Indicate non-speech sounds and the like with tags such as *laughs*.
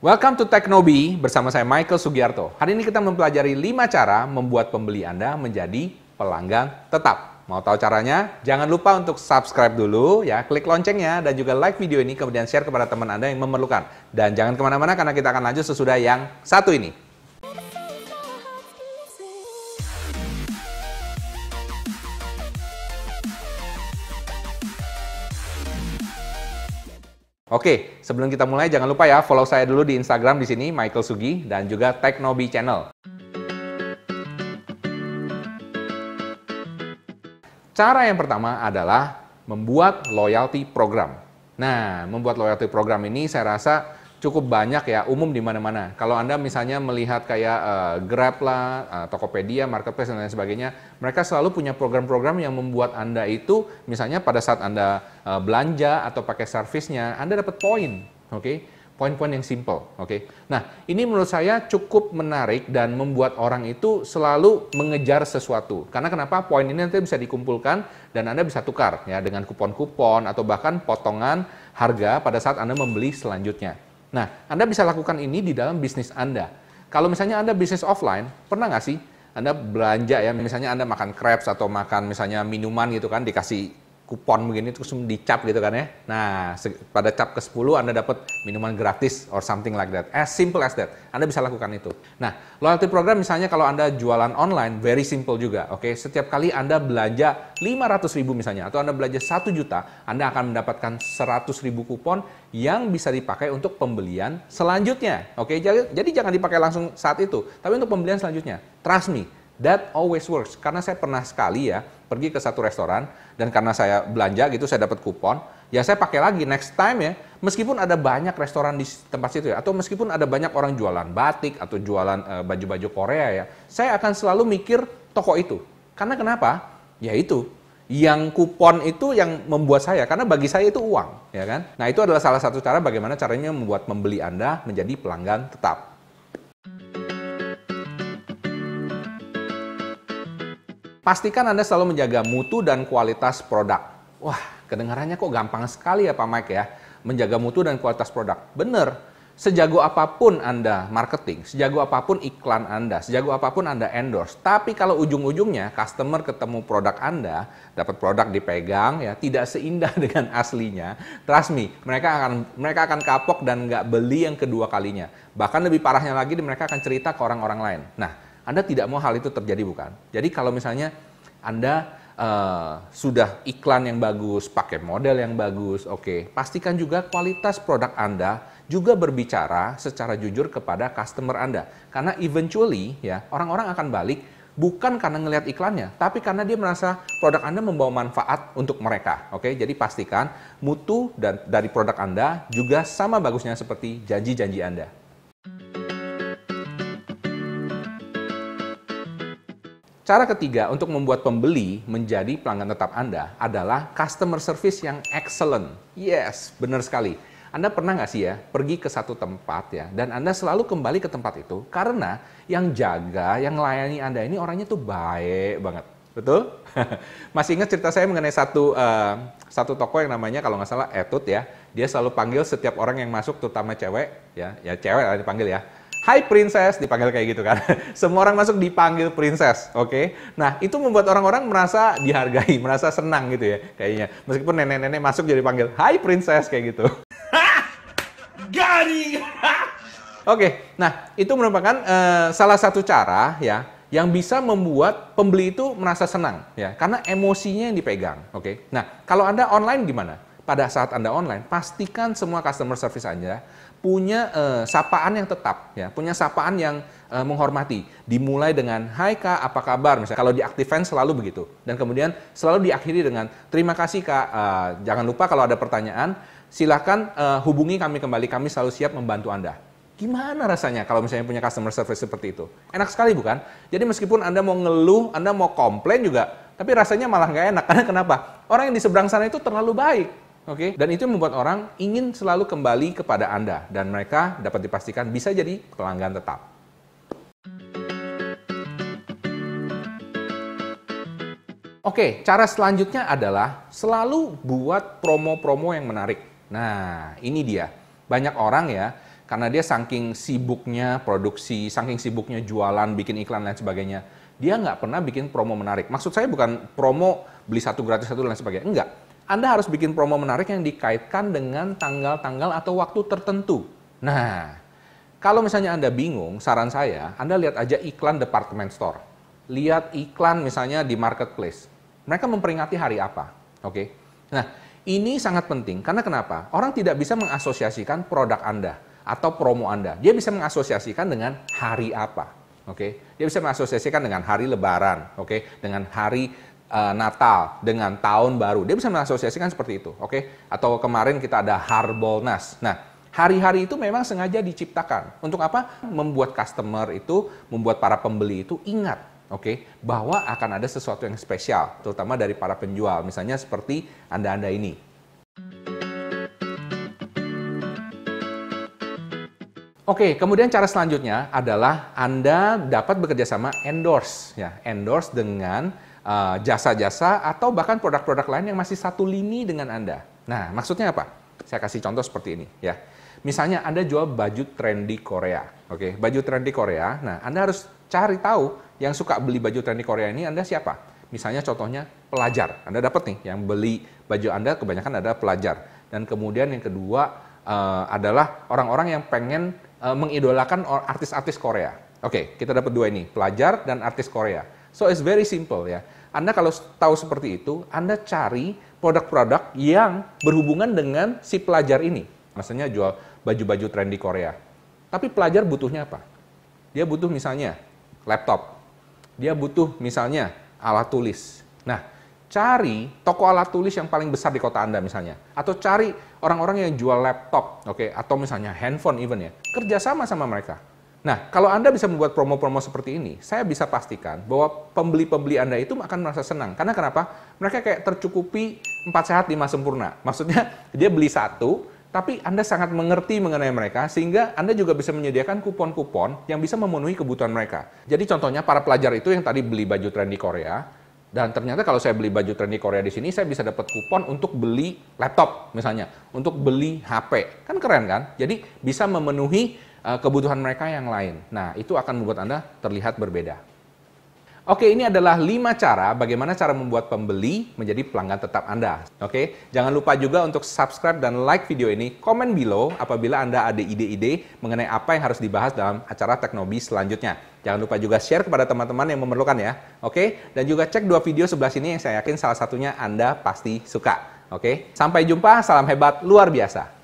Welcome to Teknobi bersama saya Michael Sugiarto. Hari ini kita mempelajari 5 cara membuat pembeli Anda menjadi pelanggan tetap. Mau tahu caranya? Jangan lupa untuk subscribe dulu ya, klik loncengnya dan juga like video ini kemudian share kepada teman Anda yang memerlukan. Dan jangan ke mana-mana karena kita akan lanjut sesudah yang satu ini. Oke, sebelum kita mulai jangan lupa ya follow saya dulu di Instagram di sini Michael Sugi dan juga Teknobi Channel. Cara yang pertama adalah membuat loyalty program. Nah, membuat loyalty program ini saya rasa cukup banyak ya, umum di mana-mana. Kalau Anda misalnya melihat kayak uh, Grab lah, uh, Tokopedia, Marketplace dan lain sebagainya, mereka selalu punya program-program yang membuat Anda itu misalnya pada saat Anda uh, belanja atau pakai servisnya, Anda dapat poin, oke? Okay? Poin-poin yang simple, oke? Okay? Nah, ini menurut saya cukup menarik dan membuat orang itu selalu mengejar sesuatu. Karena kenapa? Poin ini nanti bisa dikumpulkan dan Anda bisa tukar ya dengan kupon-kupon atau bahkan potongan harga pada saat Anda membeli selanjutnya. Nah, Anda bisa lakukan ini di dalam bisnis Anda. Kalau misalnya Anda bisnis offline, pernah nggak sih Anda belanja ya, misalnya Anda makan crepes atau makan misalnya minuman gitu kan, dikasih kupon begini terus dicap gitu kan ya. Nah, pada cap ke-10 Anda dapat minuman gratis or something like that. As simple as that. Anda bisa lakukan itu. Nah, loyalty program misalnya kalau Anda jualan online, very simple juga. Oke, okay? setiap kali Anda belanja 500 ribu misalnya, atau Anda belanja 1 juta, Anda akan mendapatkan 100 ribu kupon yang bisa dipakai untuk pembelian selanjutnya. Oke, okay? jadi, jadi jangan dipakai langsung saat itu, tapi untuk pembelian selanjutnya. Trust me, that always works. Karena saya pernah sekali ya, pergi ke satu restoran, dan karena saya belanja gitu saya dapat kupon, ya saya pakai lagi next time ya. Meskipun ada banyak restoran di tempat situ ya, atau meskipun ada banyak orang jualan batik atau jualan baju baju-baju Korea ya, saya akan selalu mikir toko itu. Karena kenapa? Ya itu, yang kupon itu yang membuat saya karena bagi saya itu uang ya kan nah itu adalah salah satu cara bagaimana caranya membuat membeli anda menjadi pelanggan tetap Pastikan Anda selalu menjaga mutu dan kualitas produk. Wah, kedengarannya kok gampang sekali ya Pak Mike ya. Menjaga mutu dan kualitas produk. Bener, sejago apa pun Anda marketing, sejago apa pun iklan Anda, sejago apa pun Anda endorse, tapi kalau ujung-ujungnya customer ketemu produk Anda, dapat produk dipegang ya, tidak seindah *laughs* dengan aslinya, trust me, mereka akan mereka akan kapok dan nggak beli yang kedua kalinya. Bahkan lebih parahnya lagi, mereka akan cerita ke orang-orang lain. Nah, anda tidak mau hal itu terjadi bukan? Jadi kalau misalnya Anda uh, sudah iklan yang bagus, pakai model yang bagus, oke, okay. pastikan juga kualitas produk Anda juga berbicara secara jujur kepada customer Anda. Karena eventually ya orang-orang akan balik bukan karena ngelihat iklannya, tapi karena dia merasa produk Anda membawa manfaat untuk mereka. Oke, jadi pastikan mutu dan dari produk Anda juga sama bagusnya seperti janji-janji Anda. Cara ketiga untuk membuat pembeli menjadi pelanggan tetap Anda adalah customer service yang excellent. Yes, benar sekali. Anda pernah nggak sih ya pergi ke satu tempat ya dan Anda selalu kembali ke tempat itu karena yang jaga, yang melayani Anda ini orangnya tuh baik banget. Betul? *laughs* Masih ingat cerita saya mengenai satu uh, satu toko yang namanya kalau nggak salah Etut ya. Dia selalu panggil setiap orang yang masuk, terutama cewek ya, ya cewek lah dipanggil ya Hai princess, dipanggil kayak gitu kan. *laughs* Semua orang masuk dipanggil princess, oke? Okay? Nah, itu membuat orang-orang merasa dihargai, *laughs* merasa senang gitu ya, kayaknya. Meskipun nenek-nenek masuk jadi panggil, hai princess, kayak gitu. *laughs* Gari! Oke, nah itu merupakan uh, salah satu cara ya yang bisa membuat pembeli itu merasa senang ya karena emosinya yang dipegang. Oke, okay? nah kalau anda online gimana? Pada saat anda online, pastikan semua customer service anda punya uh, sapaan yang tetap ya, punya sapaan yang uh, menghormati. Dimulai dengan Hai Kak, apa kabar? Misalnya kalau di Active selalu begitu. Dan kemudian selalu diakhiri dengan terima kasih Kak. Uh, jangan lupa kalau ada pertanyaan, silakan uh, hubungi kami kembali. Kami selalu siap membantu Anda. Gimana rasanya kalau misalnya punya customer service seperti itu? Enak sekali bukan? Jadi meskipun Anda mau ngeluh, Anda mau komplain juga, tapi rasanya malah nggak enak. *laughs* Karena kenapa? Orang yang di seberang sana itu terlalu baik Oke, okay? dan itu membuat orang ingin selalu kembali kepada Anda dan mereka dapat dipastikan bisa jadi pelanggan tetap. Oke, cara selanjutnya adalah selalu buat promo-promo yang menarik. Nah, ini dia. Banyak orang ya, Karena dia saking sibuknya produksi, saking sibuknya jualan, bikin iklan dan sebagainya. Dia nggak pernah bikin promo menarik. Maksud saya bukan promo beli satu gratis satu dan sebagainya. Enggak. Anda harus bikin promo menarik yang dikaitkan dengan tanggal-tanggal atau waktu tertentu. Nah, kalau misalnya Anda bingung, saran saya, Anda lihat aja iklan department store. Lihat iklan misalnya di marketplace. Mereka memperingati hari apa. Oke. Okay? Nah, ini sangat penting karena kenapa? Orang tidak bisa mengasosiasikan produk Anda atau promo Anda. Dia bisa mengasosiasikan dengan hari apa. Oke, okay? dia bisa mengasosiasikan dengan hari Lebaran, oke, okay? dengan hari uh, Natal, dengan tahun baru. Dia bisa mengasosiasikan seperti itu, oke? Okay? Atau kemarin kita ada Harbolnas. Nah, hari-hari itu memang sengaja diciptakan untuk apa? Membuat customer itu, membuat para pembeli itu ingat, oke, okay? bahwa akan ada sesuatu yang spesial, terutama dari para penjual. Misalnya seperti anda-anda ini. Oke, kemudian cara selanjutnya adalah Anda dapat bekerja sama endorse, ya, endorse dengan jasa-jasa uh, atau bahkan produk-produk lain yang masih satu lini dengan Anda. Nah, maksudnya apa? Saya kasih contoh seperti ini, ya. Misalnya Anda jual baju trendy Korea, oke, baju trendy Korea. Nah, Anda harus cari tahu yang suka beli baju trendy Korea ini Anda siapa. Misalnya contohnya pelajar, Anda dapat nih yang beli baju Anda kebanyakan adalah pelajar. Dan kemudian yang kedua uh, adalah orang-orang yang pengen uh, mengidolakan artis-artis Korea. Oke, okay, kita dapat dua ini, pelajar dan artis Korea. So it's very simple ya. Anda kalau tahu seperti itu, Anda cari produk-produk yang berhubungan dengan si pelajar ini. Maksudnya jual baju-baju trendy Korea. Tapi pelajar butuhnya apa? Dia butuh misalnya laptop. Dia butuh misalnya alat tulis. Nah, cari toko alat tulis yang paling besar di kota Anda misalnya. Atau cari orang-orang yang jual laptop, oke, okay? atau misalnya handphone even ya. Kerjasama sama mereka. Nah, kalau Anda bisa membuat promo-promo seperti ini, saya bisa pastikan bahwa pembeli-pembeli Anda itu akan merasa senang. Karena kenapa? Mereka kayak tercukupi empat sehat lima sempurna. Maksudnya *laughs* dia beli satu, tapi Anda sangat mengerti mengenai mereka sehingga Anda juga bisa menyediakan kupon-kupon yang bisa memenuhi kebutuhan mereka. Jadi contohnya para pelajar itu yang tadi beli baju trendy Korea, dan ternyata kalau saya beli baju trendy Korea di sini, saya bisa dapat kupon untuk beli laptop misalnya, untuk beli HP. Kan keren kan? Jadi bisa memenuhi uh, kebutuhan mereka yang lain. Nah, itu akan membuat Anda terlihat berbeda. Oke, ini adalah 5 cara bagaimana cara membuat pembeli menjadi pelanggan tetap Anda. Oke, jangan lupa juga untuk subscribe dan like video ini, komen below apabila Anda ada ide-ide mengenai apa yang harus dibahas dalam acara Teknobi selanjutnya. Jangan lupa juga share kepada teman-teman yang memerlukan ya. Oke, dan juga cek dua video sebelah sini yang saya yakin salah satunya Anda pasti suka. Oke, sampai jumpa, salam hebat luar biasa.